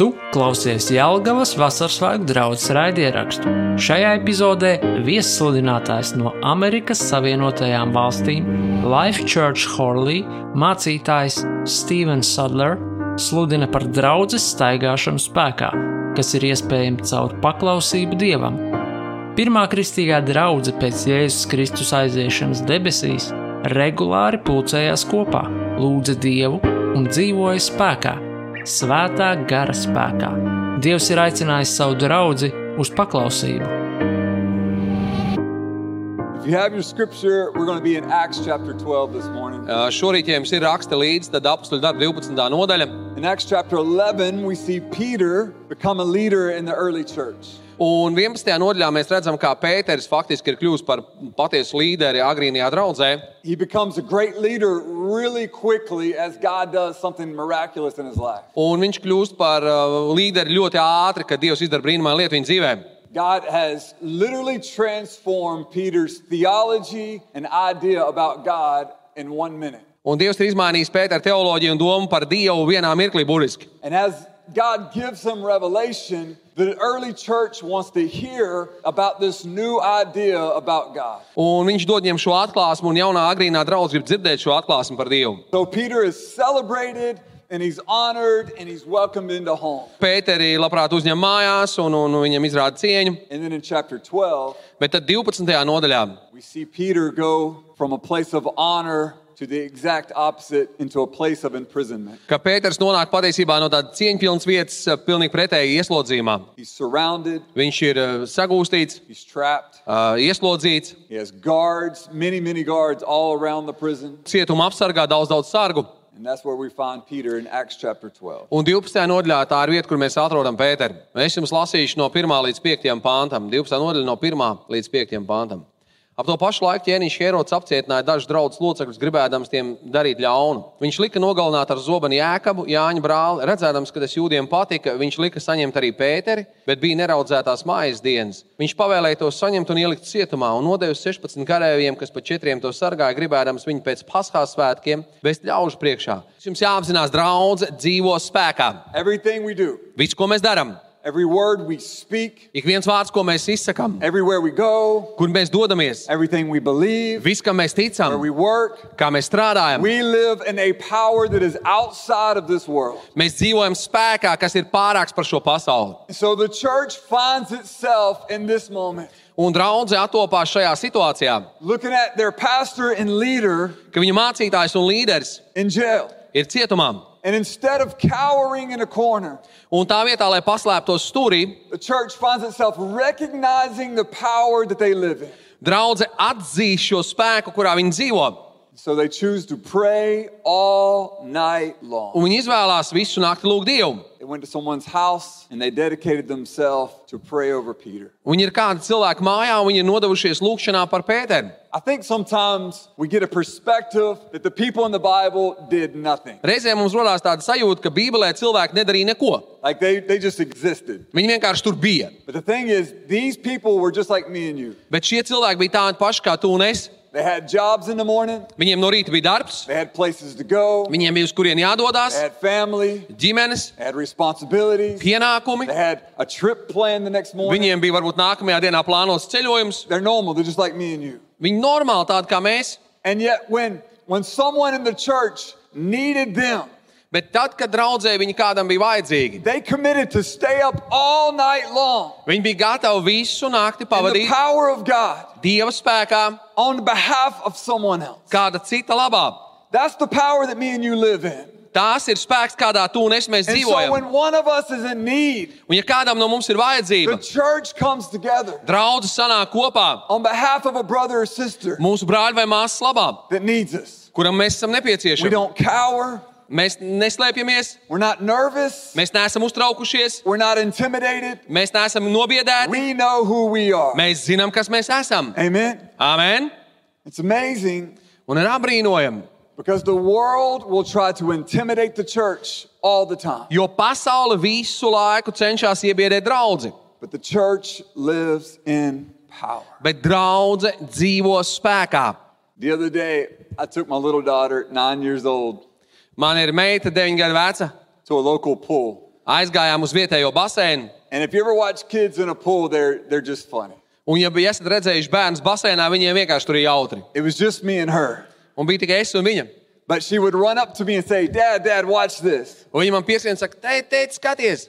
Tu klausies Jālgavas vasaras svētku draugas raidierakstu. Šajā epizodē viesludinātājs no Amerikas Savienotajām valstīm, Life Church Horley mācītājs Stevens Sadler sludina par draudzes staigāšanu spēkā, kas ir iespējama caur paklausību Dievam. Pirmā kristīgā draudzene pēc Jēzus Kristus aiziešanas debesīs regulāri pulcējās kopā, lūdza Dievu un dzīvoja spēkā svētā gara spēkā. Dievs ir aicinājis savu draugu uz paklausību. If you have your scripture, we're going to be in Acts chapter 12 this morning. Uh, Šorīt, ja jums ir raksta līdzi, tad apakstuļu darba 12. nodaļa. In Acts chapter 11, we see Peter become a leader in the early church. Un 11. nodaļā mēs redzam, kā Pēters faktiski ir kļuvis par patiesu līderi agrīnajā draudzē. He becomes a great leader really quickly as God does something miraculous in his life. Un viņš kļūst par uh, līderi ļoti ātri, kad Dievs izdara brīnumainu lietu viņa dzīvē. God has literally transformed Peter's theology and idea about God in one minute. Un Dievs ir izmainījis Pētera teoloģiju un domu par Dievu vienā mirklī, burtiski. And as God gives him revelation, the early church wants to hear about this new idea about God. Un viņš dod viņiem šo atklāsmu, un jaunā agrīnā draudzene grib dzirdēt šo atklāsmu par Dievu. So Peter is celebrated and he's honored and he's welcomed into home. Pēteri labprāt uzņem mājās, un, un viņam izrāda cieņu. And then in chapter 12, Bet tad 12. nodaļā we see Peter go from a place of honor to the exact opposite into a place of imprisonment. ka Pēters nonāk patiesībā no tādas cieņpilnas vietas, pilnīgi pretēji ieslodzījumā. He's surrounded, Viņš ir eh, sagūstīts, he's trapped, eh, ieslodzīts, he has guards, many, many guards all around the prison. cietuma apsargā daudz, daudz sargu. And that's where we find Peter in Acts chapter 12. Un 12. nodaļā tā ir vieta, kur mēs atrodam Pēteru. Es jums lasīšu no 1 līdz 5 pāntam. 12. nodaļa no 1 līdz 5 pāntam. Ap to pašu laiku ķēniņš Herods apcietināja dažus draugus locekļus, gribēdams tiem darīt ļaunu. Viņš lika nogalināt ar zobenu jēkabu, Jāņa brāli. Redzēdams, ka tas jūdiem patika, viņš lika saņemt arī Pēteri, bet bija neraudzētās mājas dienas. Viņš pavēlēja to saņemt un ielikt cietumā un nodevis 16 karavīriem, kas pa četriem to sargāja, gribēdams viņu pēc paskās svētkiem vest ļaužu priekšā. Jums jāapzinās, draudzene dzīvo spēkā. Everything we do, Viss, ko mēs darām, every word we speak, ik viens vārds, ko mēs izsakām, everywhere we go, kur mēs dodamies, everything we believe, viss, kam mēs where ticam, we work, kā mēs strādājam, we live in a power that is outside of this world. mēs dzīvojam spēkā, kas ir pārāks par šo pasauli. So the church finds itself in this moment Un draudzē attopās šajā situācijā, looking at their pastor and leader ka viņa mācītājs un līderis in jail. ir cietumā. And instead of cowering in a corner, Un tā vietā, lai paslēptos stūrī, the church finds itself recognizing the power that they live in. draudzē atzīst šo spēku, kurā viņi dzīvo. So they choose to pray all night long. Un viņi izvēlās visu nakti lūgt Dievu. They went to someone's house and they dedicated themselves to pray over Peter. Viņi ir kādi cilvēki mājā, un viņi ir nodevušies lūgšanā par Pēteru. I think sometimes we get a perspective that the people in the Bible did nothing. Reizēm mums radās tāda sajūta, ka Bībelē cilvēki nedarīja neko. Like they, they just existed. Viņi vienkārši tur bija. But the thing is, these people were just like me and you. Bet šie cilvēki bija tādi paši kā tu un es. They had jobs in the morning, Viņiem no rīta bija darbs, they had places to go, viņiem bija uz kurien jādodas, they had family, ģimenes, they had responsibilities, pienākumi. they had a trip planned the next morning. Viņiem bija varbūt nākamajā dienā plānots ceļojums. They're normal, they're just like me and you. Viņi normāli tādi kā mēs. And yet, when, when someone in the church needed them, Bet tad, kad draudzē viņi kādam bija vajadzīgi, they committed to stay up all night long viņi bija gatavi visu nakti pavadīt power of God Dieva spēkā, on behalf of someone else. kāda cita labā. That's the power that me and you live in. Tās ir spēks, kādā tu un es so dzīvojam. when one of us is in need, Un ja kādam no mums ir the vajadzība, church comes together draudzes sanāk kopā on behalf of a brother or sister mūsu brāļa vai māsas labā, that needs us. kuram mēs esam nepieciešami. Mēs neslēpjamies, we're not nervous, mēs neesam uztraukušies, we're not intimidated. mēs neesam nobiedēti. We know who we are. Mēs zinām, kas mēs esam. Amen. Amen! It's amazing Un ir apbrīnojami, because the world will try to intimidate the church all the time. jo pasaule visu laiku cenšas iebiedēt draugu. But the church lives in power. Bet draudzene dzīvo spēkā. The other day, I took my little daughter, nine years old, Man ir meita, 9 gadu veca, to a local pool. Aizgājām uz vietējo baseinu. And if you ever watch kids in a pool, they're, they're just funny. Un, ja bija esat redzējuši bērnus basēnā, viņiem vienkārši tur ir jautri. It was just me and her. Un bija tikai es un viņa. But she would run up to me and say, Dad, Dad, watch this. Un viņa man piesien saka, teikt, teikt, skaties.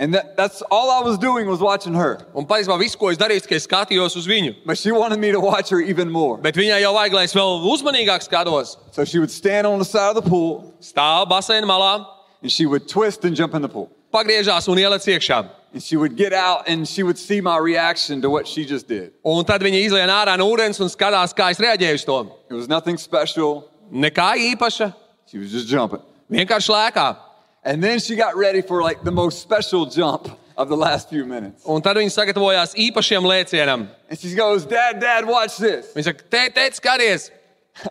And that, that's all I was doing was watching her. Un patiesībā viss, ko es darīju, tikai skatījos uz viņu. But she wanted me to watch her even more. Bet viņai jau vajag, lai es vēl uzmanīgāk skatos. So she would stand on the side of the pool Stāv basēna malā, and she would twist and jump in the pool. pagriežās un ielec iekšā. And she would get out and she would see my reaction to what she just did. Un tad viņa izlien ārā no ūdens un skatās, kā es reaģēju uz to. It was nothing special. Nekā īpaša, She was just jumping. vienkārši lēkā. And then she got ready for like the most special jump of the last few minutes. Un tad viņa sagatavojās īpašiem lēcienam. And she goes, Dad, Dad, watch this. Viņa saka, teikt, teikt, skaties.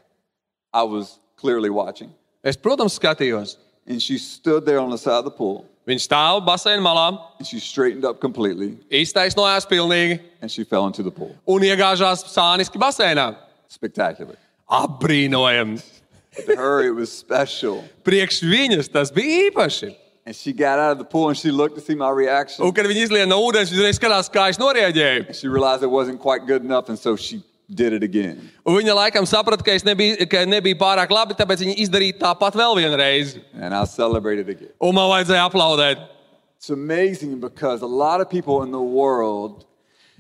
I was clearly watching. Es, protams, skatījos. And she stood there on the side of the pool Viņa stāv basēna malā, and she straightened up completely iztaisnojās pilnīgi and she fell into the pool. un iegāžās sāniski basēnā. Spectacular. Apbrīnojami. But to her, it was special. Priekš viņas tas bija īpaši. And she got out of the pool and she looked to see my reaction. Un, kad viņi izlien no ūdens, viņi uzreiz skatās, kā es noreaģēju. And she realized it wasn't quite good enough, and so she did it again. Un viņa laikam saprata, ka es nebiju, ka nebiju pārāk labi, tāpēc viņa izdarīja tāpat vēl vienreiz. And I celebrated again. Un man vajadzēja aplaudēt. It's amazing because a lot of people in the world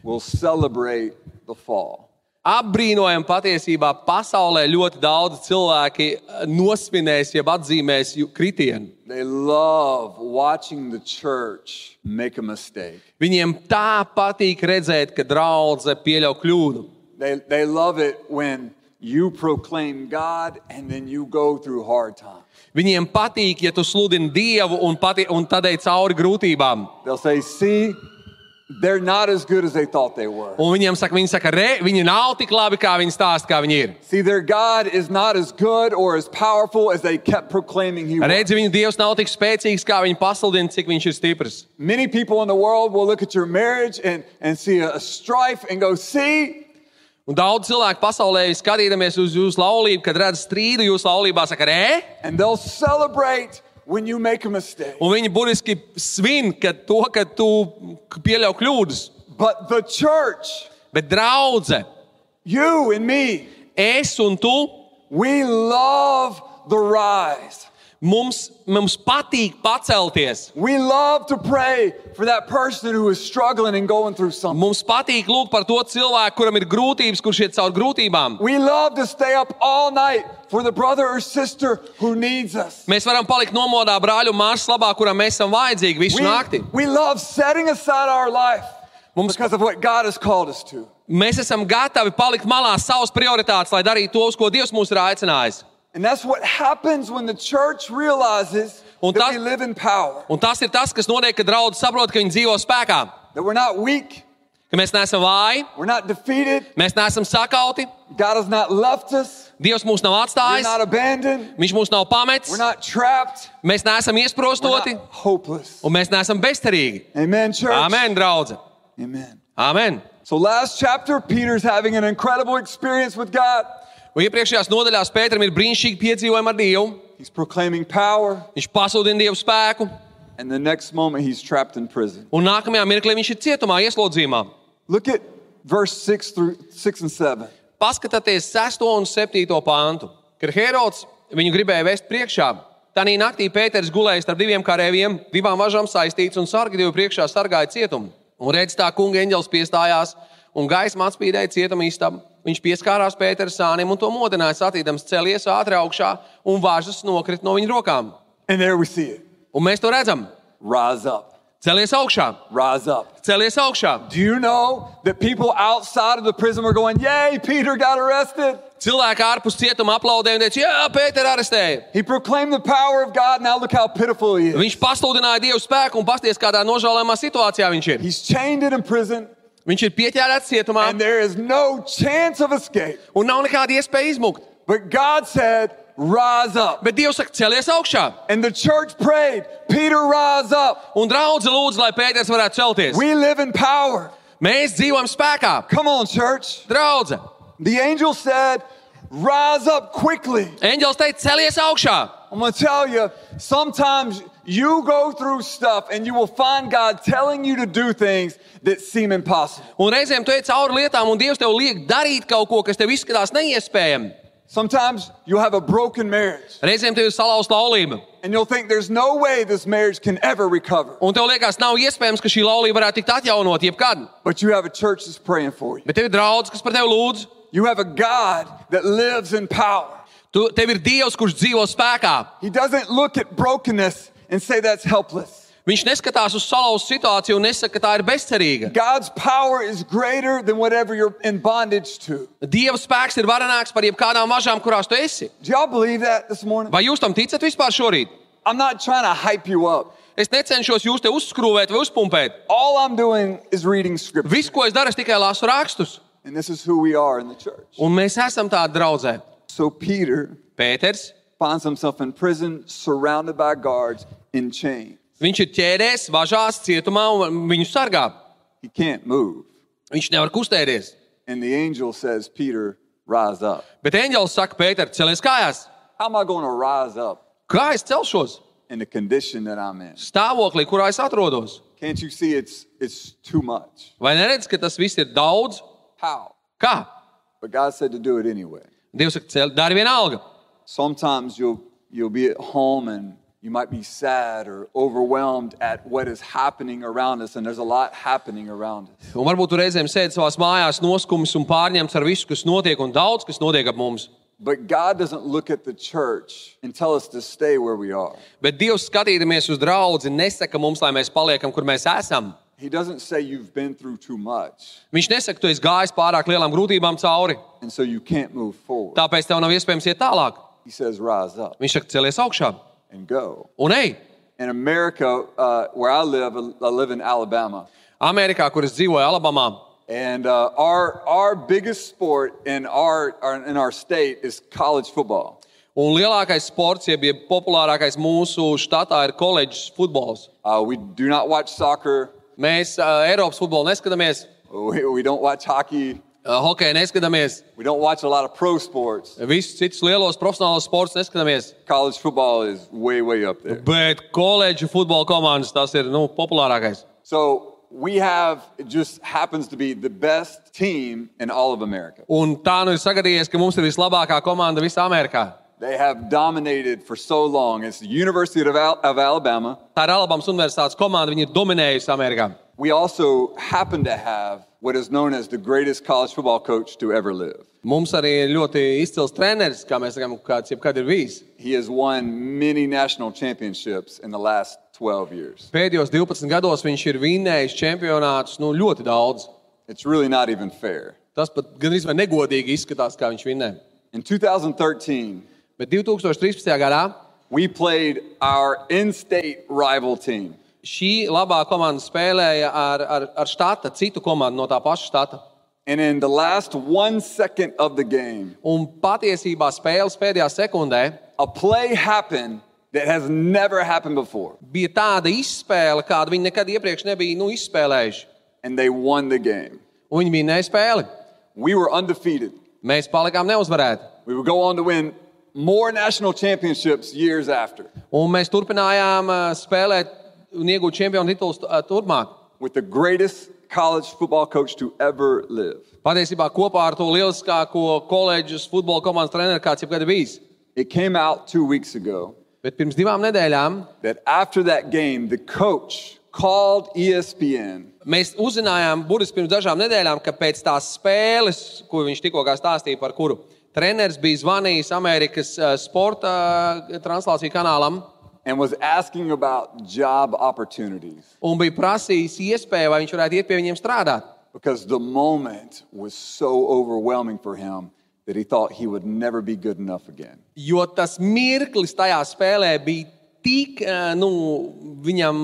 will celebrate the fall. Apbrīnojam, patiesībā pasaulē ļoti daudz cilvēki nosvinēs, jeb atzīmēs kritienu. They love watching the church make a mistake. Viņiem tā patīk redzēt, ka draudzene pieļauj kļūdu. They, they love it when you proclaim God and then you go through hard times. Viņiem patīk, ja tu sludini Dievu un, pati, un tad ej cauri grūtībām. They'll say, See, they're not as good as they thought they were. Un viņiem saka, viņi saka, re, viņi nav tik labi, kā viņi stāsta, kā viņi ir. See, their God is not as good or as powerful as they kept proclaiming He was. Redzi, viņa Dievs nav tik spēcīgs, kā viņi pasludina, cik viņš ir stiprs. Many people in the world will look at your marriage and, and see a, a strife and go, See, Un daudz cilvēku pasaulē, skatīdamies uz jūsu laulību, kad redz strīdu jūsu laulībā, saka, re, and they'll celebrate when you make a mistake. un viņi burtiski svin ka to, ka tu pieļauj kļūdas. But the church, Bet draudzene, you and me, es un tu, we love the rise. Mums, mums patīk pacelties. We love to pray for that person who is struggling and going through something. Mums patīk lūgt par to cilvēku, kuram ir grūtības, kurš iet cauri grūtībām. We love to stay up all night for the brother or sister who needs us. Mēs varam palikt nomodā brāļu māsu labā, kuram mēs esam vajadzīgi visu We, naktī. we love setting aside our life Mums- because of what God has called us to. Mēs esam gatavi palikt malā savas prioritātes, lai darītu to, uz ko Dievs mūs ir aicinājis. And that's what happens when the church realizes Un that tas- we live in power, Un tas ir tas, kas notiek, kad draugi saprot, ka viņi dzīvo spēkā, that we're not weak, ka mēs neesam vāji, we're not defeated, mēs neesam sakauti, God has not left us, Dievs mūs nav we're atstājis, not abandoned, Viņš mūs nav pametis, we're not trapped, mēs neesam we're iesprostoti not hopeless. un mēs neesam bezcerīgi. Amen, church. Amen, draugs! Amen. Amen! So last chapter, Peter's having an incredible experience with God. Un iepriekšējās nodaļās Pēteram ir brīnišķīgi piedzīvojumi ar Dievu. He's proclaiming power, Viņš pasludina Dievu spēku, and the next moment he's trapped in prison. un nākamajā mirklī viņš ir cietumā, ieslodzījumā. Look at verse 6 through 6 and 7. Paskatieties 6. un 7. pāntu. Kad Herods viņu gribēja vest priekšā, Tanī naktī Pēters gulēja starp diviem karavīriem, divām važām saistīts un sargi divu priekšā sargāja cietumu. Un redz, tā kunga eņģelis piestājās un gaisma atspīdēja cietuma istabu. Viņš pieskārās Pētera sānim un to modināja, satīdams celies ātri augšā un važas nokrita no viņa rokām. And there we see it. Un mēs to redzam. Rise up. Celies augšā, Rise up. celies augšā. Do you know that people outside of the prison were going, Yay, Peter got arrested? Cilvēki ārpus cietuma aplaudēja un teica, Jā, Pēters arestēja. He proclaimed the power of God. Now look how pitiful he is. Viņš pasludināja Dievu spēku un pasties, kādā nožēlojamā situācijā viņš ir. He's chained and in prison, Viņš ir pieķērēts cietumā and there is no chance of escape. un nav nekāda iespēja izmukt. But God said, Rise up. Bet Dievs saka, celies augšā. And the church prayed, Peter, rise up. Un draudzē lūdzu, lai Pēters varētu celties. We live in power. Mēs dzīvojam spēkā. Come on, church. Draudzē. The angel said, Rise up quickly. Eņģēlis teica, celies augšā. I'm going to tell you, sometimes you go through stuff and you will find God telling you to do things that seem impossible. Un reizēm tu ej cauri lietām, un Dievs tev liek darīt kaut ko, kas tev izskatās neiespējami. Sometimes you'll have a broken marriage Reizēm tev ir salauzta laulība, and you'll think there's no way this marriage can ever recover. un tev liekas, nav iespējams, ka šī laulība varētu tikt atjaunot jebkad. But you have a church that's praying for you. Bet tev ir draugs, kas par tevi lūdz. You have a God that lives in power. Tu, tev ir Dievs, kurš dzīvo spēkā. He doesn't look at brokenness and say that's helpless. Viņš neskatās uz salauztu situāciju un nesaka, ka tā ir bezcerīga. God's power is greater than whatever you're in bondage to. Dieva spēks ir varenāks par jebkādām mažām, kurās tu esi. Do y'all believe that this morning? Vai jūs tam ticat vispār šorīt? I'm not trying to hype you up. Es necenšos jūs te uzskrūvēt vai uzpumpēt. All I'm doing is reading scripture. Viss, ko es daru, es tikai lasu rakstus. And this is who we are in the church. Un mēs esam tādi draugi. So Peter Pēters, finds himself in prison, surrounded by guards in chains. viņš ir ķēdēs, važās, cietumā un viņu sargā. He can't move. Viņš nevar kustēties. And the angel says, Peter, rise up. Bet eņģēlis saka, Pēter, celies kājās. How am I going to rise up Kā es celšos? in the condition that I'm in? Stāvoklī, kurā es atrodos. Can't you see it's, it's too much? Vai neredz, ka tas viss ir daudz? How? Kā? But God said to do it anyway. Dievs saka, cel, dari vienalga. Sometimes you'll, you'll be at home and you might be sad or overwhelmed at what is happening around us, and there's a lot happening around us. Un varbūt tu reizēm sēdi savā mājās, noskumis un pārņemts ar visu, kas notiek, un daudz kas notiek ap mums. But God doesn't look at the church and tell us to stay where we are. Bet Dievs, skatīdamies uz draugu, nesaka mums, lai mēs paliekam, kur mēs esam. He doesn't say you've been through too much, Viņš nesaka, tu esi gājis pārāk lielām grūtībām cauri, and so you can't move forward. tāpēc tev nav iespējams iet tālāk. He says, rise up Viņš saka, celies augšā. Un ej. In America, uh, where I live, I live in Alabama. Amerikā, kur es dzīvoju, Alabamā, And uh, our, our biggest sport in our, our, in our state is college football. un lielākais sports, jeb jeb populārākais mūsu štatā ir koledžas futbols. Uh, we do not watch soccer, Mēs uh, Eiropas futbolu neskatāmies, we, we don't watch hockey, uh, hokeju neskatāmies, we don't watch a lot of pro sports. visus citus lielos profesionālos sportus neskatāmies. College football is way, way up there. Bet koledžu futbola komandas tas ir nu, populārākais. So we have, it just happens to be the best team in all of America. Un tā nu ir sagadījies, ka mums ir vislabākā komanda visā Amerikā. They have dominated for so long. It's the University of, Al- of Alabama. Tā ir Alabamas Universitātes komanda, viņa ir dominējusi Amerikā. We also happen to have what is known as the greatest college football coach to ever live. Mums arī ir ļoti izcils treneris, kā mēs sakām, kāds jebkad ir bijis. He has won many national championships in the last 12 years. Pēdējos 12 gados viņš ir vinnējis čempionātus nu, ļoti daudz. It's really not even fair. Tas pat gandrīz vai negodīgi izskatās, kā viņš vinnē. In 2013, Bet 2013. gadā we played our in state rival team. šī labā komanda spēlēja ar, ar, ar štata, citu komandu no tā paša štata. And in the last one second of the game, Un patiesībā spēles pēdējā sekundē a play happened that has never happened before. bija tāda izspēle, kādu viņi nekad iepriekš nebija nu, izspēlējuši. And they won the game. Un viņi vinnēja spēli. We were undefeated. Mēs palikām neuzvarēti. We would go on to win more national championships years after Un mēs turpinājām spēlēt un iegūt čempionu titulus turpmāk. with the greatest college football coach to ever live. Patiesībā kopā ar to lieliskāko koledžas futbola komandas treneru, kāds jebkad bijis. It came out two weeks ago Bet pirms divām nedēļām that after that game, the coach called ESPN mēs uzzinājām, burtiski pirms dažām nedēļām, ka pēc tās spēles, ko viņš tikko stāstīja, par kuru treneris bija zvanījis Amerikas ā, sporta ā, translāciju kanālam and was asking about job opportunities un bija prasījis iespēju, vai viņš varētu iet pie viņiem strādāt. because the moment was so overwhelming for him that he thought he would never be good enough again. Jo tas mirklis tajā spēlē bija tik ā, nu, viņam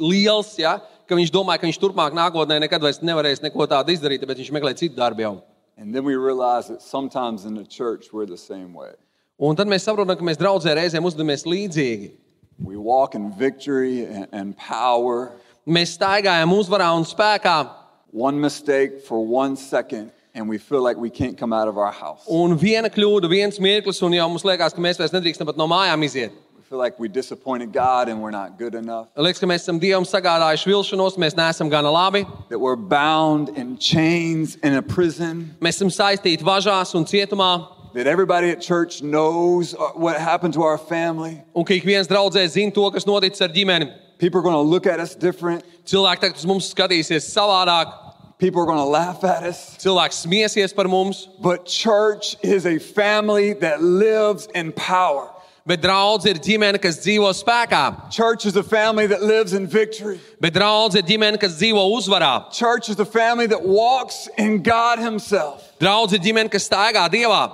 liels, ja, ka viņš domāja, ka viņš turpmāk nākotnē nekad vairs nevarēs neko tādu izdarīt, bet viņš meklē citu darbu jau. And then we realized that sometimes in the church we're the same way. Un tad mēs saprotam, ka mēs draudzē reizēm uzvedamies līdzīgi. We walk in victory and, and power. Mēs staigājam uzvarā un spēkā, One mistake for one second, and we feel like we can't come out of our house. un viena kļūda, viens mirklis, un jau mums liekas, ka mēs vairs nedrīkstam pat no mājām iziet. We feel like we disappointed God and we're not good enough. Liekas, ka mēs esam Dievam sagādājuši vilšanos, mēs neesam gana labi. That we're bound in chains in a prison. Mēs esam saistīti važās un cietumā. That everybody at church knows uh, what happened to our family. Un ka ik viens draudzē zina to, kas noticis ar ģimeni. People are going to look at us different. Cilvēki tagad uz mums skatīsies savādāk. People are going to laugh at us. Cilvēks smiesies par mums. But church is a family that lives in power. Bet draudz ir ģimene, kas dzīvo spēkā. Church is a family that lives in victory. Bet draudz ir ģimene, kas dzīvo uzvarā. Church is a family that walks in God Himself. Draudz ir ģimene, kas staigā Dievā.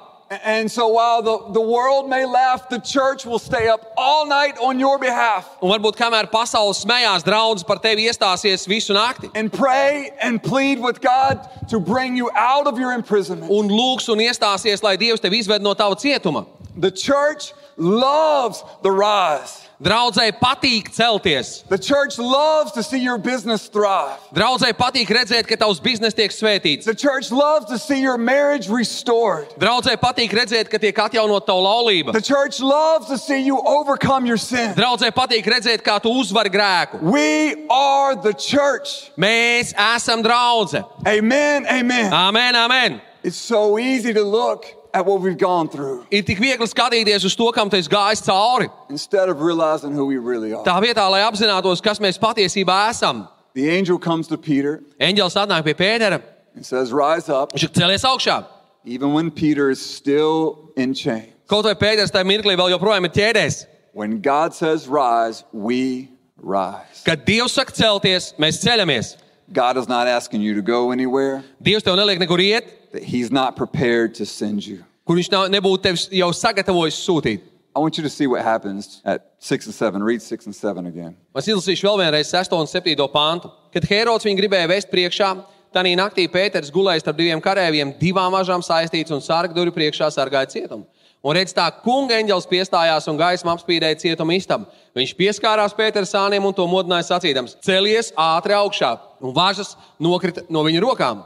And so while the, the world may laugh, the church will stay up all night on your behalf Un varbūt kamēr pasaule smējās, draudz par tevi iestāsies visu nakti. and pray and plead with God to bring you out of your imprisonment. Un lūgs un iestāsies, lai Dievs tevi izved no tava cietuma. The church loves the rise. Draudzēji patīk celties. The church loves to see your business thrive. Draudzēji patīk redzēt, ka tavs bizness tiek svētīts. The church loves to see your marriage restored. Draudzēji patīk redzēt, ka tiek atjaunot tava laulība. The church loves to see you overcome your sin. Draudzēji patīk redzēt, kā tu uzvari grēku. We are the church. Mēs esam draugi. Amen. Amen. Amen, amen. It's so easy to look at what we've gone through Ir tik viegli skatīties uz to, kam esi gājis cauri. instead of realizing who we really are. Tā vietā, lai apzinātos, kas mēs patiesībā esam. The angel comes to Peter Eņģēlis atnāk pie Pētera. and says, Rise up, Viņš ir cēlies augšā. even when Peter is still in chains. Kaut vai Pēters tajā mirklī vēl joprojām ir ķēdēs. When God says rise, we rise. Kad Dievs saka celties, mēs ceļamies. God is not asking you to go anywhere Dievs tev neliek nekur iet, that He's not prepared to send you. kur viņš nav, nebūtu tevi jau sagatavojis sūtīt. I want you to see what happens at 6 and 7. Read 6 and 7 again. Es izlasīšu vēl vienreiz 6 un 7 pāntu. Kad Herods viņu gribēja vest priekšā, Tanī naktī Pēters gulēja starp diviem karavīriem, divām mažām saistīts un sargu durvju priekšā sargāja cietumu. Un redz, tā kunga eņģelis piestājās un gaisma apspīdēja cietuma istabu. Viņš pieskārās Pētera sāniem un to modināja sacīdams: Celies ātri augšā, un važas nokrita no viņa rokām.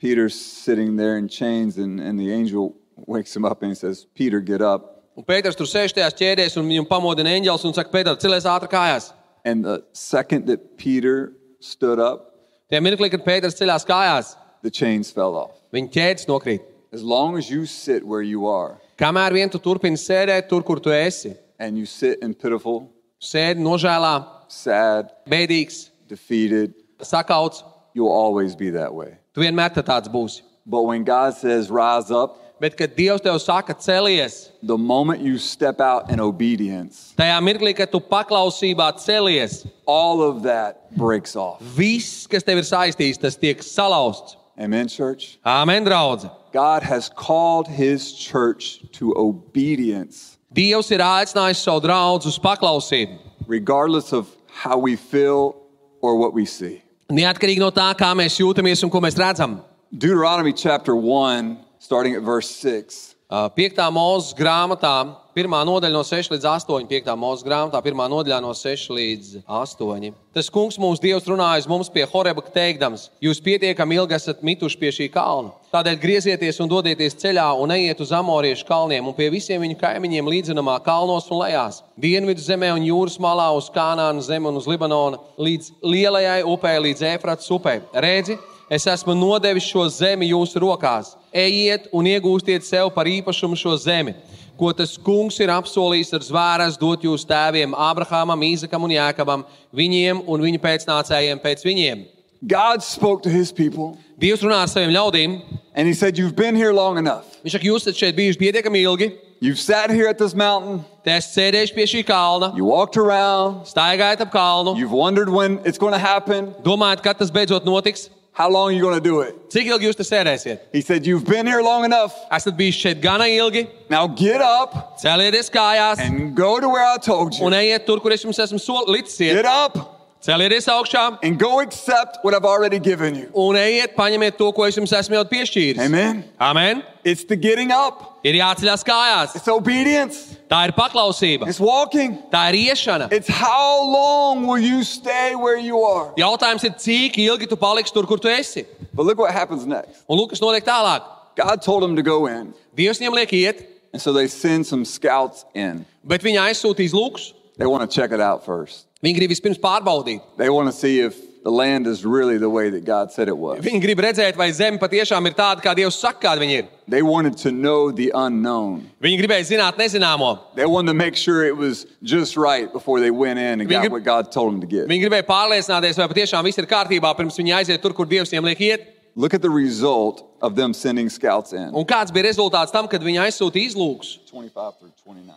Peter's sitting there in chains, and, and the angel wakes him up and he says, Peter, get up. Un Pēters tur sēž tajās ķēdēs, un viņam pamodina eņģelis un saka, Pēter, celies ātri kājās. And the second that Peter stood up, Tajā mirklī, kad Pēters ceļās kājās, the chains fell off. viņa ķēdes nokrīt. As long as you sit where you are Kamēr vien tu turpini sēdēt tur, kur tu esi, and you sit in pitiful, sēdi nožēlā, sad, bēdīgs, defeated, sakauts, you'll always be that way. Tu vienmēr tā tāds būsi. But when God says rise up, Bet, kad Dievs tev saka, celies, the moment you step out in obedience, tajā mirklī, kad tu paklausībā celies, all of that breaks off. viss, kas tev ir saistīts, tas tiek salauzts. Amen, church? Āmen, draugs! God has called his church to obedience, Dievs ir aicinājis savu draugu uz paklausību. regardless of how we feel or what we see. Neatkarīgi no tā, kā mēs jūtamies un ko mēs redzam. Deuteronomy chapter 1, starting at verse 6. Uh, Piektā mūzes grāmatā, pirmā nodaļa no 6 līdz 8. Piektā mūzes grāmatā, pirmā nodaļa no 6 līdz 8. Tas kungs mūsu dievs runāja uz mums pie Horeba teikdams: Jūs pietiekami ilgi esat mituši pie šī kalna. Tādēļ griezieties un dodieties ceļā un ejiet uz Amoriešu kalniem un pie visiem viņu kaimiņiem līdzenamā kalnos un lejās. Dienvidu zemē un jūras malā uz Kanānu zemi un uz Libanonu līdz lielajai upei, līdz Efratas upei. Redzi, Es esmu nodevis šo zemi jūsu rokās. Ejiet un iegūstiet sev par īpašumu šo zemi, ko tas kungs ir apsolījis ar zvērās dot jūsu tēviem, Abrahamam, Īzakam un Jākabam, viņiem un viņu pēcnācējiem pēc viņiem. God spoke to his people, Dievs runā ar saviem ļaudīm. and he said, You've been here long enough. Viņš saka, jūs esat šeit bijuši pietiekami ilgi, You've sat here at this mountain, you walked around, staigājat ap kalnu, you've wondered when it's going to happen. domājat, kad tas beidzot notiks. How long are you going to do it? Cik ilgi jūs te sēdēsiet? He said, You've been here long enough. Esat bijuši šeit gana ilgi, Now get up tell it to celieties kājās and go to where I told you. un ejiet tur, kur es jums esmu solījis. Get up Celieties augšā and go accept what I've already given you. un ejiet, paņemiet to, ko es jums esmu jau piešķīris. Amen. Amen. It's the getting up, Ir jāceļās kājās. it's obedience, Tā ir paklausība. it's walking. Tā ir iešana. It's how long will you stay where you are? Jautājums ir, cik ilgi tu paliksi tur, kur tu esi. But look what happens next. Un Lukas notiek tālāk. God told him to go in, Dievs viņam liek iet, And so they send some scouts in. Bet viņi aizsūtīs lūksus. They want to check it out first. Viņi grib vispirms pārbaudīt. They want to see if the land is really the way that God said it was. Viņi grib redzēt, vai zeme patiešām ir tāda, kā Dievs saka, kāda viņa ir. They wanted to know the unknown. Viņi gribēja zināt nezināmo. They wanted to make sure it was just right before they went in and Viņi got grib- what God told them to get. Viņi gribēja pārliecināties, vai patiešām viss ir kārtībā, pirms viņi aiziet tur, kur Dievs viņiem liek iet. Look at the result of them sending scouts in. Un kāds bija rezultāts tam, kad viņi aizsūtīja izlūkus? 25 through 29.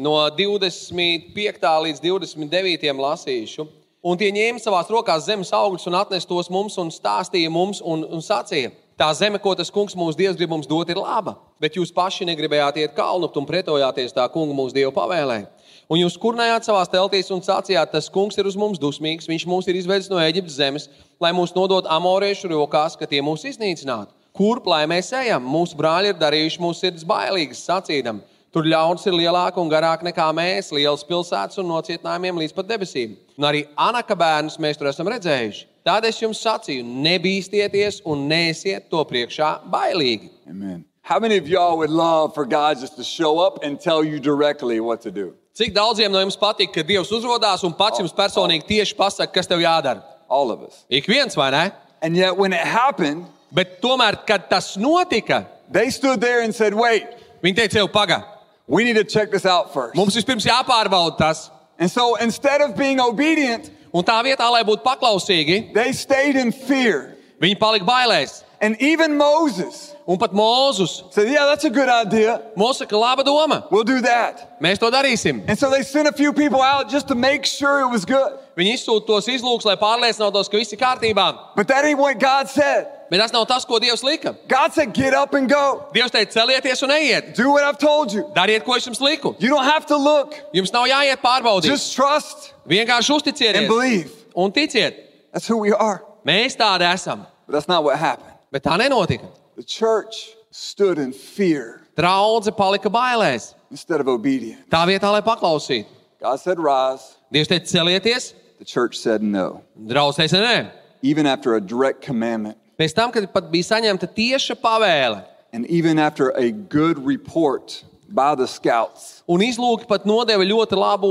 No 25. līdz 29. lasīšu. Un tie ņēma savās rokās zemes augļus un atnesa tos mums un stāstīja mums un, un sacīja. Tā zeme, ko tas kungs mūsu dievs grib mums dot, ir laba. Bet jūs paši negribējāt iet kalnu un pretojāties tā kunga mūsu dievu pavēlē. Un jūs kurnējāt savā teltīs un sacījāt, tas kungs ir uz mums dusmīgs. Viņš mūs ir izvedis no Eģiptes zemes, lai mūs nodot amoriešu rokās, ka tie mūs iznīcinātu. Kurp lai mēs ejam? Mūsu brāļi ir darījuši mūsu sirds bailīgas, sacīdam, Tur ļaudis ir lielāka un garāka nekā mēs, liels pilsētas un nocietinājumiem līdz pat debesīm. Un arī Anaka bērnus mēs tur esam redzējuši. Tādēļ es jums sacīju, nebīsties un neesiet to priekšā bailīgi. Amen. How many of y'all would love for God just to show up and tell you directly what to do? Cik daudziem no jums patīk, ka Dievs uzrādās un pats jums personīgi tieši pasaka, kas tev jādara? All of us. Ik viens, vai ne? And yet, when it happened, Bet tomēr, kad tas notika, they stood there and said, Wait, viņi teica, jau pagaidi. We need to check this out first. Mums vispirms jāpārbauda tas. And so, instead of being obedient, Un tā vietā, lai būtu paklausīgi, they stayed in fear. viņi palika bailēs. And even Moses Un pat Mūzus said, Yeah, that's a good idea. mums saka, laba doma. We'll do that. Mēs to darīsim. And so they sent a few people out just to make sure it was good. Viņi izsūta tos izlūgus, lai pārliecinātos, ka viss ir kārtībā. But that ain't what God said. Bet tas nav tas, ko Dievs lika. God said, Get up and go. Dievs teica, celieties un ejiet. Do what I've told you. Dariet, ko es jums liku. You don't have to look, Jums nav jāiet pārbaudīt. just trust Vienkārši and uzticieties believe. un ticiet. That's who we are. Mēs tādi esam. But that's not what happened. Bet tā nenotika. The church stood in fear Draudze palika bailēs. instead of obedience. Tā vietā, lai paklausītu. God said, Rise. Dievs teica, celieties. The church said no. Draudz teica, nē. Even after a direct commandment Pēc tam, kad pat bija saņemta tieša pavēle, and even after a good report by the scouts, un izlūki pat nodeva ļoti labu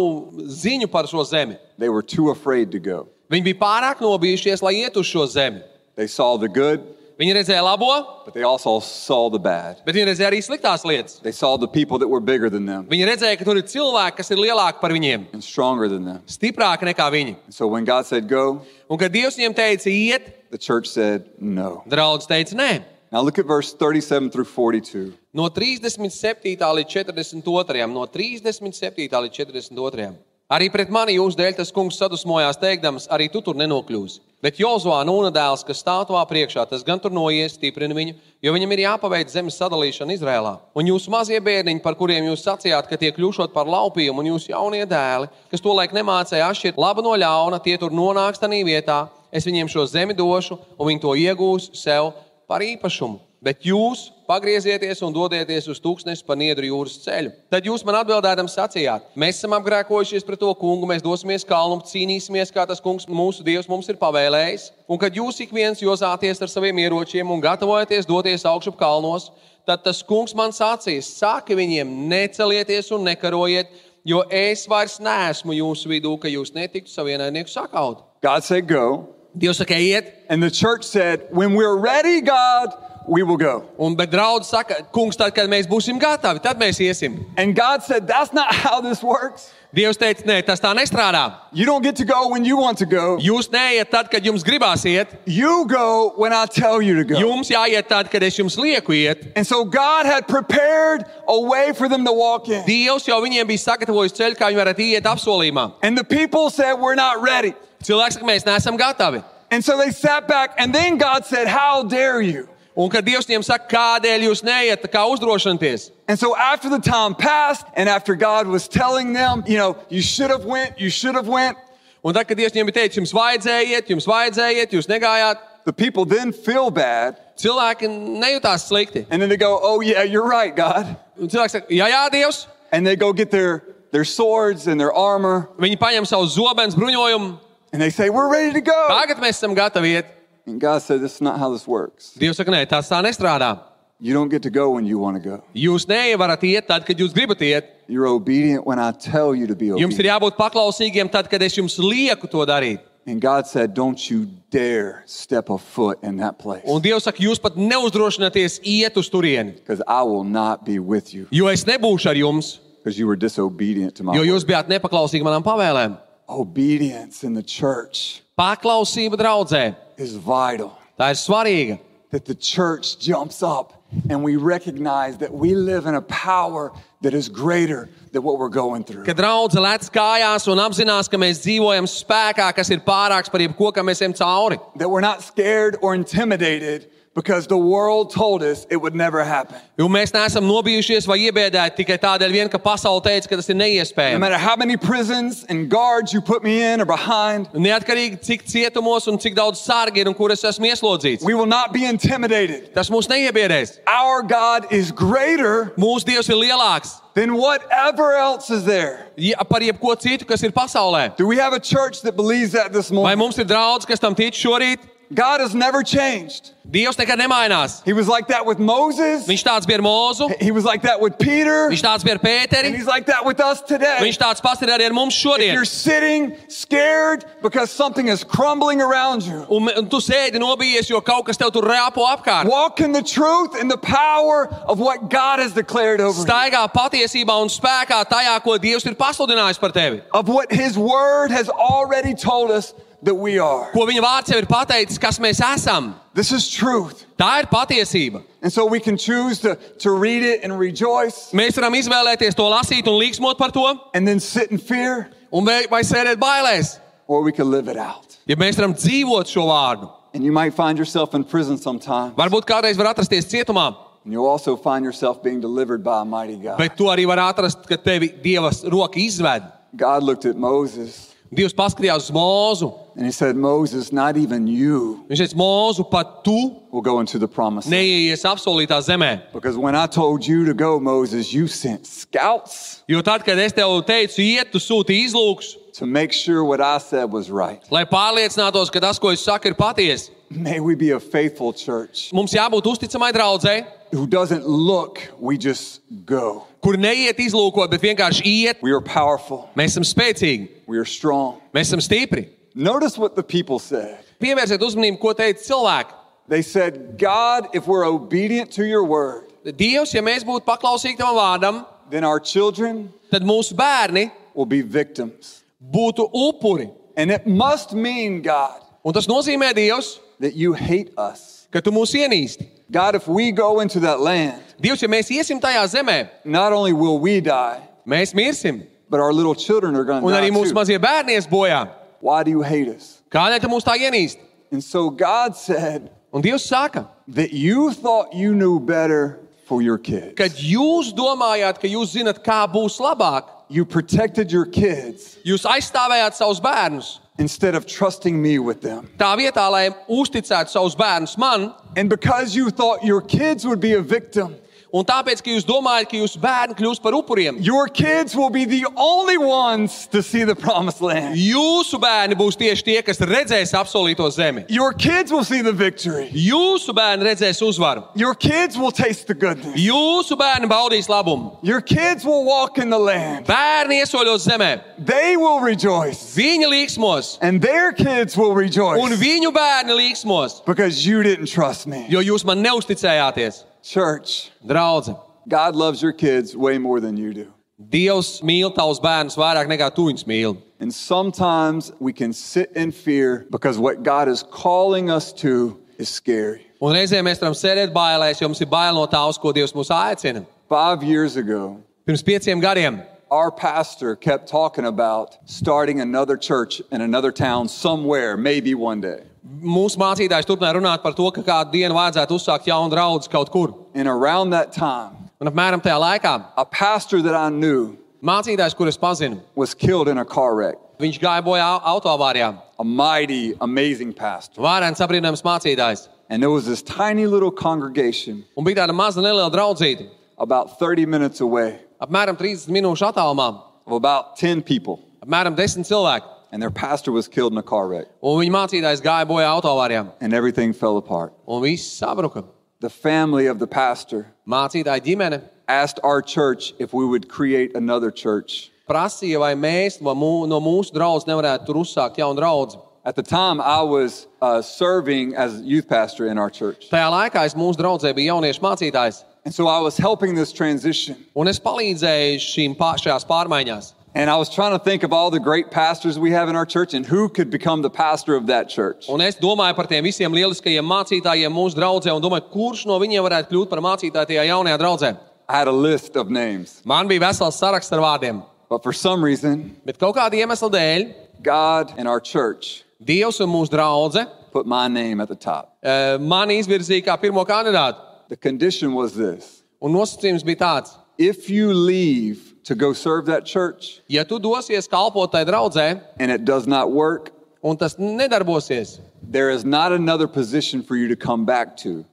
ziņu par šo zemi. they were too afraid to go. Viņi bija pārāk nobijušies, lai iet uz šo zemi. They saw the good, Viņi redzēja labo, but they also saw the bad. bet viņi redzēja arī sliktās lietas. They saw the people that were bigger than them Viņi redzēja, ka tur ir cilvēki, kas ir lielāki par viņiem, and stronger than them. stiprāki nekā viņi. And so when God said go, Un kad Dievs viņiem teica, iet, the church said no. draugs teica, nē. Now look at verse 37 through 42. No 37. līdz 42. No 37. līdz 42. Arī pret mani jūs dēļ tas kungs sadusmojās, teikdams, arī tu tur nenokļūsi. Bet Jozovā Nūna dēls, kas stāv tavā priekšā, tas gan tur noies, stiprina viņu, jo viņam ir jāpaveic zemes sadalīšana Izrēlā. Un jūsu mazie bērniņi, par kuriem jūs sacījāt, ka tie kļūšot par laupījumu, un jūsu jaunie dēli, kas to laik nemācēja atšķirt labu no ļauna, tie tur nonāks tādā vietā. Es viņiem šo zemi došu, un viņi to iegūs sev par īpašumu. Bet jūs pagriezieties un dodieties uz tūkstnesi pa niedru jūras ceļu. Tad jūs man atbildēdam sacījāt, mēs esam apgrēkojušies pret to kungu, mēs dosimies kalnu cīnīsimies, kā tas kungs mūsu dievs mums ir pavēlējis. Un kad jūs ik viens jozāties ar saviem ieročiem un gatavojaties doties augšup kalnos, tad tas kungs man sacīs, saki viņiem, necelieties un nekarojiet, jo es vairs neesmu jūsu vidū, ka jūs netiktu savienainieku sakaut. God said go, Dievs saka, iet, and the church said, When we're ready, God, we will go. Un, bet draugs saka, kungs, tad, kad mēs būsim gatavi, tad mēs iesim. And God said, That's not how this works. Dievs teica, nē, tas tā nestrādā. You don't get to go when you want to go. Jūs neiet tad, kad jums gribās iet. You go when I tell you to go. Jums jāiet tad, kad es jums lieku iet. And so God had prepared a way for them to walk in. Dievs jau viņiem bija sagatavojis ceļu, kā viņi varētu iet apsolījumā. And the people said, We're not ready. Cilvēks saka, mēs neesam gatavi. And so they sat back, and then God said, How dare you? Un kad Dievs viņiem saka, kādēļ jūs neiet, kā uzdrošināties. And so after the time passed, and after God was telling them, you know, you should have went, you should have went, Un tad, kad Dievs viņiem bija teicis, jums vajadzēja iet, jums vajadzēja iet, jūs negājāt, the people then feel bad, cilvēki nejūtās slikti. and then they go, Oh, yeah, you're right, God. Un cilvēks saka, jā, jā, Dievs. And they go get their, their swords and their armor, Viņi paņem savu zobenu, bruņojumu. and they say, We're ready to go. Tagad mēs esam gatavi iet. And God said, This is not how this works. Dievs saka, nē, tas tā nestrādā. You don't get to go when you want to go. Jūs nevarat iet tad, kad jūs gribat iet. You're obedient when I tell you to be Jums ir obedient. jābūt paklausīgiem tad, kad es jums lieku to darīt. And God said, Don't you dare step a foot in that place Un Dievs saka, jūs pat neuzdrošināties iet uz turieni, because I will not be with you jo es nebūšu ar jums, because you were disobedient to my jo jūs bijāt nepaklausīgi manām pavēlēm. Obedience in the church Paklausība draudzē, is vital. tā ir svarīga. That the church jumps up and we recognize that we live in a power that is greater than what we're going through. Kad draudzene lec kājās un apzinās, ka mēs dzīvojam spēkā, kas ir pārāks par jebko, kam mēs ejam cauri. That we're not scared or intimidated because the world told us it would never happen. Jo mēs neesam nobijušies vai iebiedēti tikai tādēļ, vien, ka pasaule teica, ka tas ir No neiespējami. matter how many prisons and guards you put me in or behind, Neatkarīgi cik cietumos un cik daudz sargi ir un kur es esmu ieslodzīts. we will not be intimidated. Tas mūs neiebiedēs. Our God is greater Mūsu Dievs ir lielāks than whatever else is there. ja- par jebko citu, kas ir pasaulē. Do we have a church that believes that this Vai morning? mums ir draudz, kas tam tic šorīt? God has never changed. Dievs nekad nemainās. He was like that with Moses. Viņš tāds bija ar Mūzu, He was like that with Peter. viņš tāds bija ar And Pēteri, he's like that with us today. viņš tāds pats ir arī ar mums If you're šodien. sitting scared because something is crumbling around you, Un, un tu sēdi nobijies, jo kaut kas tev tur rāpo apkārt. walk in the truth and the power of what God has declared over you, Staigā patiesībā un spēkā tajā, ko Dievs ir pasludinājis par tevi. of what His Word has already told us that we are. Ko viņa vārds jau ir pateicis, kas mēs esam. This is truth. Tā ir patiesība. And so we can choose to, to read it and rejoice Mēs varam izvēlēties to lasīt un līksmot par to, and then sit in fear, un vai, vai sēdēt bailēs. or we can live it out. Ja mēs varam dzīvot šo vārdu, And you might find yourself in prison sometime, varbūt kādreiz var atrasties cietumā, and you'll also find yourself being delivered by a mighty God. bet tu arī vari atrast, ka tevi Dieva roka izved. God looked at Moses Dievs paskatījās uz mūzu. And He said, Moses, not even you Viņš teica, mūzu, pat tu will go into the promised land. neies apsolītā zemē. Because when I told you to go, Moses, you sent scouts Jo tad, kad es tev teicu, iet, tu sūti izlūks, to make sure what I said was right. lai pārliecinātos, ka tas, ko es saku, ir patiesi. May we be a faithful church Mums jābūt uzticamai draudzēji, who doesn't look, we just go. kur neiet izlūkot, bet vienkārši iet. We are powerful, Mēs esam spēcīgi, we are strong. mēs esam stipri. Notice what the people said. Pievērsiet uzmanību, ko teica cilvēki. They said, God, if we're obedient to your word, Dievs, ja mēs būtu paklausīgi tam vārdam, then our children tad mūsu bērni will be victims. būtu upuri. And it must mean, God, Un tas nozīmē, Dievs, that you hate us. ka tu mūs ienīsti. God, if we go into that land, Dievs, ja mēs iesim tajā zemē, not only will we die, mēs mirsim. but our little children are going to Un die. arī mūsu too. mazie bērni ies bojā. Why do you hate us? Kādēļ tu mūs tā ienīsti? And so God said Un Dievs saka, that you thought you knew better for your kids. kad jūs domājāt, ka jūs zinat, kā būs labāk, You protected your kids jūs aizstāvējāt savus bērnus. instead of trusting me with them. Tā vietā, lai uzticētu savus bērnus man, And because you thought your kids would be a victim, un tāpēc, ka jūs domājat, ka jūsu bērni kļūs par upuriem, your kids will be the only ones to see the promised land. jūsu bērni būs tieši tie, kas redzēs apsolīto zemi. Your kids will see the victory. Jūsu bērni redzēs uzvaru. Your kids will taste the goodness. Jūsu bērni baudīs labumu. Your kids will walk in the land. Bērni iesoļos zemē, They will rejoice. viņi līksmos, And their kids will un rejoice viņu bērni līksmos, because you didn't trust me. jo jūs man neusticējāties. Church, Draudzene, God loves your kids way more than you do. Dievs mīl tavus bērnus vairāk nekā tu viņus mīli. And sometimes we can sit in fear because what God is calling us to is scary. Un reizē mēs varam sēdēt bailēs, jo mums ir bail no tā, uz ko Dievs mūs aicina. Five years ago, Pirms pieciem gadiem our pastor kept talking about starting another church in another town somewhere, maybe one day. Mūsu mācītājs turpināja runāt par to, ka kādu dienu vajadzētu uzsākt jaunu draugu kaut kur. And around that time, Un apmēram tajā laikā a pastor that I knew mācītājs, kurus pazinu, was killed in a car wreck. viņš gāja bojā autoavārijā. A mighty, amazing pastor. Vārēns apbrīnojams mācītājs. And there was this tiny little congregation Un bija tāda maza neliela draudzīte, about 30 minutes away apmēram 30 minūšu attālumā, of about 10 people. apmēram 10 cilvēki. And their pastor was killed in a car wreck. Un viņa mācītājs gāja bojā autoavārijā. And everything fell apart. Un viss sabruka. the family of the pastor mācītāja ģimene asked our church if we would create another church. prasīja, vai mēs vai mū, no mūsu draudzes nevarētu tur uzsākt jaunu draugu. At the time, I was uh, serving as youth pastor in our church. Tajā laikā es mūsu draudzē biju jauniešu mācītājs, And so I was helping this transition. un es palīdzēju šīm pār, šajās pārmaiņās. And I was trying to think of all the great pastors we have in our church and who could become the pastor of that church. Un es domāju par tiem visiem lieliskajiem mācītājiem mūsu draudzē, un domāju, kurš no viņiem varētu kļūt par mācītāju tajā jaunajā draudzē. I had a list of names. Man bija vesels saraksts ar vārdiem, But for some reason, bet kaut kāda iemesla dēļ God and our church Dievs un mūsu draudzene put my name at the top. eh, mani izvirzīja kā pirmo kandidātu. The condition was this Un nosacījums bija tāds, if you leave to go serve that church ja tu dosies kalpot tai draudzē, and it does not work, un tas nedarbosies, there is not another position for you to come back to.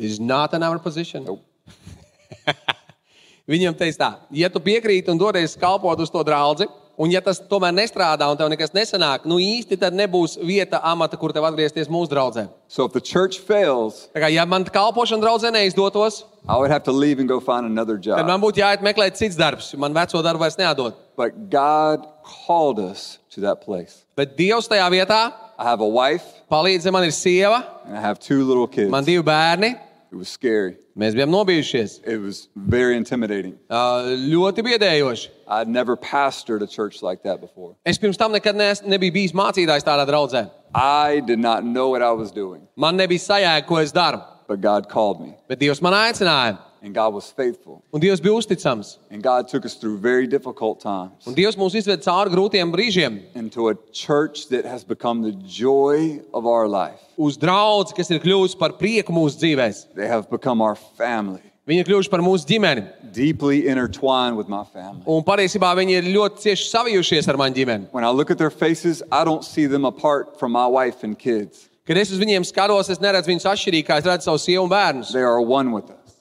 is not an our position. Nope. Viņam teica tā, ja tu piekrīti un dodies kalpot uz to draugu, un ja tas tomēr nestrādā un tev nekas nesanāk, nu īsti tad nebūs vieta amata, kur tev atgriezties mūsu draudzē. So if the church fails, kā, ja man kalpošana draudzē neizdotos, I would have to leave and go find another tad job. man būtu jāiet meklēt cits darbs. Man veco darbu vairs neatdod. But God called us to that place. Bet Dievs tajā vietā I have a wife palīdz, man ir sieva, and I have two little kids. man divi bērni. It was scary. Mēs bijām nobijušies. It was very intimidating. Ā, Ļoti biedējoši. I'd never pastored a church like that before. Es pirms tam nekad nees, nebiju bijis mācītājs tādā draudzē. I did not know what I was doing, Man nebija sajēga, ko es daru. but God called me, Bet Dievs man aicināja, and God was faithful. un Dievs bija uzticams. And God took us through very difficult times Un Dievs mūs izved cauri grūtiem brīžiem, into a church that has become the joy of our life. uz draugu, kas ir kļuvusi par prieku mūsu dzīvēm. They have become our family, Viņi ir kļuvuši par mūsu ģimeni. deeply intertwined with my family. Un patiesībā viņi ir ļoti cieši savijušies ar mani ģimeni. When I look at their faces, I don't see them apart from my wife and kids. Kad es uz viņiem skatos, es neredzu viņus atšķirīgi, kā es redzu savu sievu un bērnus.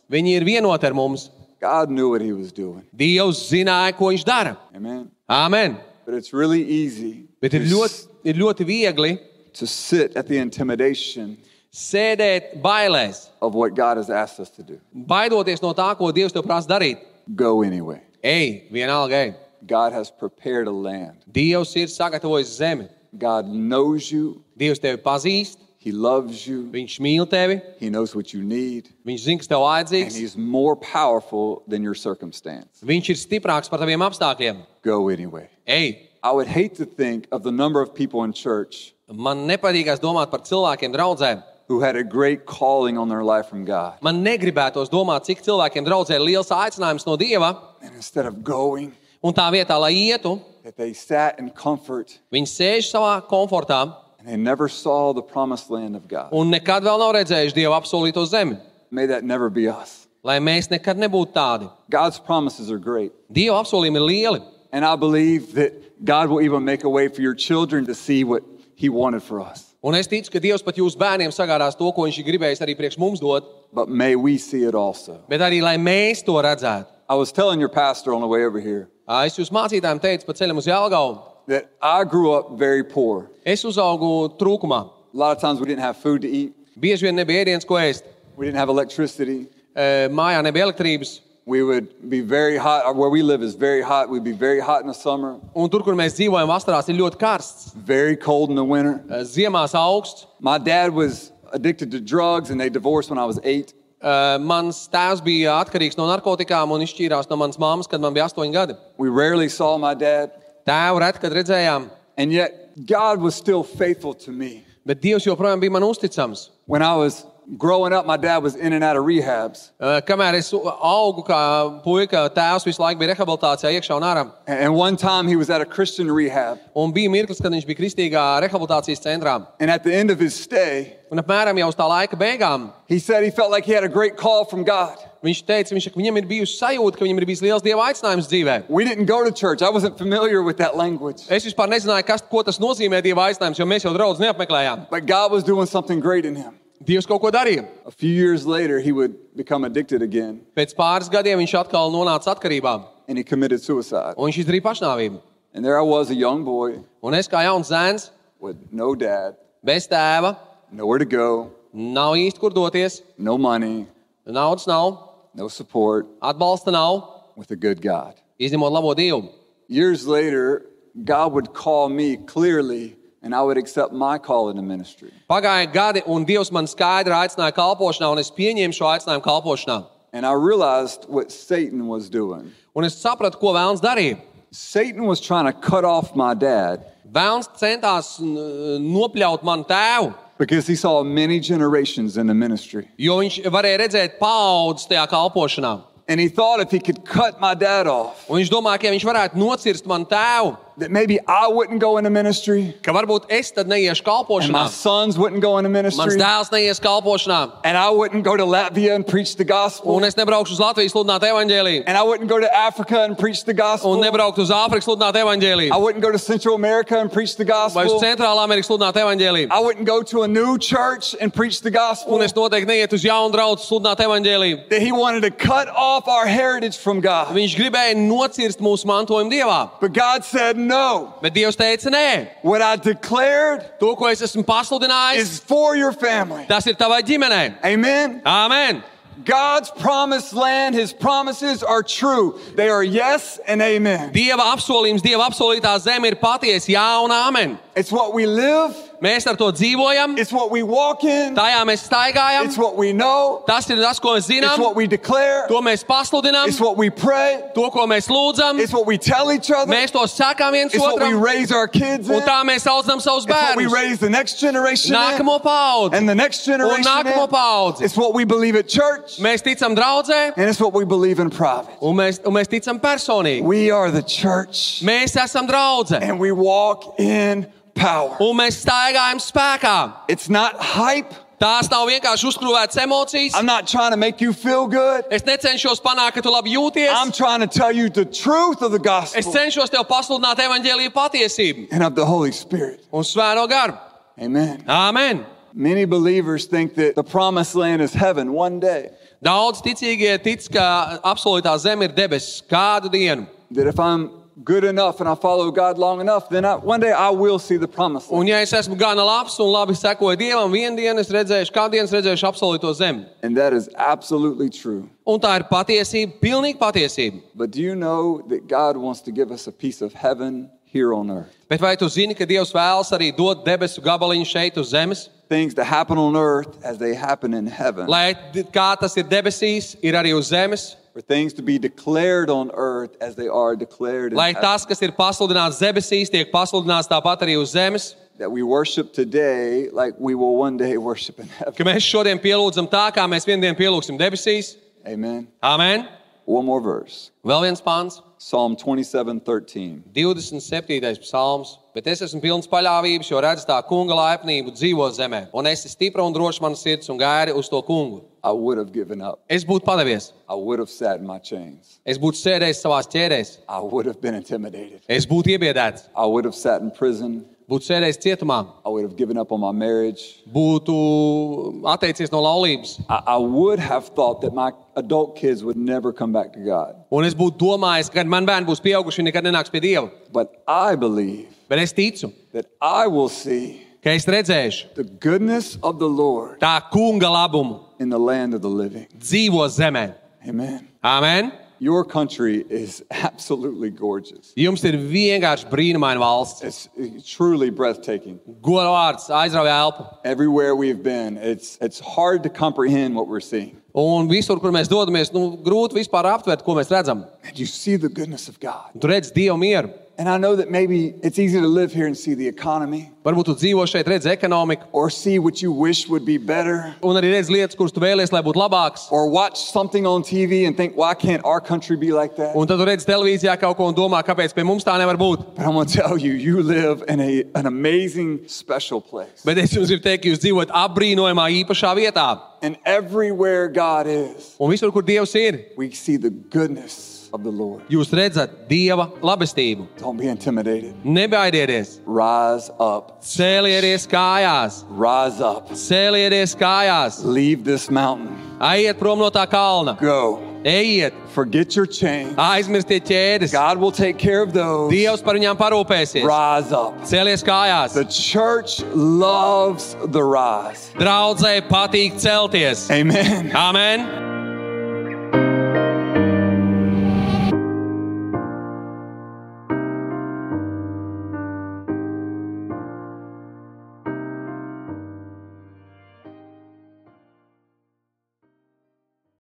Viņi ir vienoti ar mums. God knew what He was doing. Dievs zināja, ko viņš dara. Amen. Amen. But it's really easy Bet ir to, ļoti, ir ļoti viegli to sit at the intimidation sēdēt bailēs, of what God has asked us to do. baidoties no tā, ko Dievs tev prasa darīt. Go anyway. Ej, vienalga, ej. God has prepared a land. Dievs ir sagatavojis zemi. God knows you. Dievs tevi pazīst, He loves you. Viņš mīl tevi, He knows what you need. Viņš zina, kas tev And vajadzīgs. He's more powerful than your circumstance. Viņš ir stiprāks par taviem apstākļiem. Go anyway. Ej, I would hate to think of the number of people in church man nepatīkās domāt par cilvēkiem draudzē. who had a great calling on their life from God. Man negribētos domāt, cik cilvēkiem draudzē ir liels aicinājums no Dieva, And instead of going, un tā vietā, lai ietu, that they sat in comfort viņi sēž savā komfortā and they never saw the promised land of God. un nekad vēl nav redzējuši Dieva apsolīto zemi. May that never be us. Lai mēs nekad nebūtu tādi. God's promises are great. Dieva apsolījumi ir lieli. And I believe that God will even make a way for your children to see what He wanted for us. Un es ticu, ka Dievs pat jūsu bērniem sagādās to, ko Viņš ir gribējis arī priekš mums dot, But may we see it also. bet arī lai mēs to redzētu. I was telling your pastor on the way over here Ā, Es jūs mācītājiem teicu pa ceļam uz Jālgaunu. That I grew up very poor. Es uzaugu trūkumā. A lot of times we didn't have food to eat, Bieži vien nebija ēdienas, ko ēst. we didn't have electricity. Ē, Mājā nebija elektrības. We would be very hot. Where we live is very hot. We'd be very hot in the summer, Un tur, kur mēs dzīvojam, vasarās ir ļoti karsts. very cold in the winter. Ē, Ziemās augsts. My dad was addicted to drugs and they divorced when I was eight. Ē, Mans tēvs bija atkarīgs no narkotikām un izšķīrās no manas mammas, kad man bija astoņi gadi. We rarely saw my dad. Tēvu reti, kad redzējām, And yet, God was still faithful to me. bet Dievs joprojām bija man uzticams. When I was growing up, my dad was in and out of rehabs. Ē, Kamēr es augu kā puika, tēvs visu laiku bija rehabilitācijā, iekšā un ārā. And one time he was at a Christian rehab. Un bija mirklis, kad viņš bija kristīgā rehabilitācijas centrā. And at the end of his stay, Un apmēram jau uz tā laika beigām he said he felt like he had a great call from God. viņš teica, viņš, ka viņam ir bijusi sajūta, ka viņam ir bijis liels dieva aicinājums dzīvē. We didn't go to church. I wasn't familiar with that language. Es vispār nezināju, kas, ko tas nozīmē dieva aicinājums, jo mēs jau draugus neapmeklējām. But God was doing something great in him. Dievs kaut ko darīja. A few years later, he would become addicted again Pēc pāris gadiem viņš atkal nonāca atkarībā, and he committed suicide. un viņš izdarīja pašnāvību. And there I was, a young boy Un es kā jauns zēns, with no dad, bez tēva, nowhere to go, Nav īsti kur doties, no money, naudas nav, no support, atbalsta nav, with a good God. izņemot labo Dievu. Years later, God would call me clearly, and I would accept my call in the ministry. Pagāja gadi, un Dievs man skaidri aicināja kalpošanā, un es pieņēmu šo aicinājumu kalpošanā. And I realized what Satan was doing. Un es sapratu, ko Vēlns darīja. Satan was trying to cut off my dad Vēlns centās nopļaut manu tēvu, because he saw many generations in the ministry. jo viņš varēja redzēt paudzes tajā kalpošanā. And he thought if he could cut my dad off, Un viņš domāja, ka ja viņš varētu nocirst manu tēvu, that maybe I wouldn't go into ministry ka varbūt es tad neiešu and my kalpošanā. sons wouldn't go into Mans ministry dēls neies kalpošanā, and I wouldn't go to Latvia and preach the gospel un es nebraukšu uz Latvijas sludināt evaņģēlīju, and I wouldn't go to Africa and preach the un gospel. nebraukšu uz Āfriku sludināt I evaņģēlīju, wouldn't go to Central America and preach the vai uz gospel. Centrālā Amerikas sludināt evaņģēlīju. I wouldn't go to a new church and preach the gospel. Un es noteikti neietu uz jaunu draugu sludināt evaņģēlīju. That he wanted to cut off our heritage from God. Viņš gribēja nocirst mūsu mantojumu dievā, But God said, no. bet Dievs teica, nē, What I declared to, ko es esmu pasludinājis, is for your family. tas ir tavai ģimenei. Amen. Āmen! God's promised land, his promises are true. They are yes and amen. Dieva apsolījums, Dieva apsolītā zeme ir patiesa, jā un āmen. It's what we live, Mēs ar to dzīvojam, it's what we walk in, tajā mēs staigājam. it's what we know, Tas ir tas, ko mēs it's zinām, what we declare, to mēs pasludinām, it's what we pray, to, ko mēs lūdzam. it's what we tell each other, Mēs to sakām viens it's what we otram, raise our kids in, un tā mēs audzam savus it's what we bērnus. raise the next generation in, Nākamo paudzi, and the next un generation nākamo in. paudzi. It's what we believe at church, Mēs ticam draudzē, and it's what we believe in private. un mēs, un mēs ticam personīgi. We are the church, Mēs esam draudzē, and we walk in power. un mēs staigājam spēkā. It's not hype. Tās nav vienkārši uzkrāvētas emocijas. I'm not trying to make you feel good. Es necenšos panākt, ka tu labi I'm jūties. trying to tell you the truth of the Es gospel cenšos tev pasludināt evaņģēlīju patiesību and of the Holy Spirit. un svēro garu. Amen. Āmen! Many believers think that the promised land is heaven one day. Daudz ticīgie tic, ka absolūtā zeme ir debesis kādu dienu. That if I'm good enough and I follow God long enough, then I, one day I will see the promised land. Un, ja es esmu gana labs un labi sekoju Dievam, vienā dienā es redzēšu, kādu dienu es redzēšu absolūto zemi. And that is absolutely true. Un tā ir patiesība, pilnīga patiesība. But do you know that God wants to give us a piece of heaven here on earth? Bet vai tu zini, ka Dievs vēlas arī dot debesu gabaliņu šeit uz zemes? Things that happen on earth as they happen in heaven. Lai kā tas ir debesīs, ir arī uz zemes. For things to be declared on earth as they are declared in Lai heaven. tas, kas ir pasludināts debesīs, tiek pasludināts tāpat arī uz zemes. That we worship today like we will one day worship in heaven. Ka mēs šodien pielūdzam tā, kā mēs vienā dienā pielūgsim debesīs. Amen. Amen! One more verse. Vēl viens pāns, Psalm 27 13. 27. psalms. Bet es esmu pilns paļāvības, jo redzu tā kunga laipnību dzīvo zemē. Un es esmu stipra un droša manas sirds un gairi uz to kungu. I would have given up. Es būtu padevies. I would have sat in my chains. Es būtu sēdējis savā ķērēs. I would have been intimidated. Es būtu iebiedēts. I would have sat in prison. Būtu sēdējis cietumā. I would have given up on my marriage. Būtu atteicies no laulības. I, I would have thought that my adult kids would never come back to God. Un es būtu domājis, ka kad man bērni būs pieauguši, viņi nekad nenāks pie Dieva. But I believe Bet es ticu, that I will see ka es redzēšu the goodness of the Lord tā kunga labumu in the land of the living. dzīvo zemē. Amen. Amen! Your country is absolutely gorgeous. Jums ir vienkārši brīnumaina valsts. It's, it's truly breathtaking. Goda vārds aizrauja elpu. Everywhere we've been, it's, it's hard to comprehend what we're seeing. Un visur, kur mēs dodamies, nu, grūti vispār aptvert, ko mēs redzam. And you see the goodness of God. Tu redz Dievu mieru. And I know that maybe it's easy to live here and see the economy Varbūt tu dzīvo šeit, redz ekonomiku, or see what you wish would be better un arī redz lietas, kuras tu vēlies, lai būtu labākas. or watch something on TV and think, why can't our country be like that? Un tad tu redz televīzijā kaut ko un domā, kāpēc pie mums tā nevar būt. But I'm going to tell you, you live in a, an amazing, special place. Bet es jums gribu teikt, ka jūs dzīvojat apbrīnojamā, īpašā vietā. And everywhere God is, Un visur, kur Dievs ir, we see the goodness of the Lord. jūs redzat Dieva labestību. Don't be intimidated. Nebaidieties, Rise up. cēlieties kājās, Rise up. cēlieties kājās, Leave this mountain. aiziet prom no tā kalna, Go. Ejiet, Forget your chain. aizmirstiet ķēdes. God will take care of those. Dievs par viņām parūpēsies. Rise up. Celies kājās. The church loves the rise. Draudzēji patīk celties. Amen. Amen!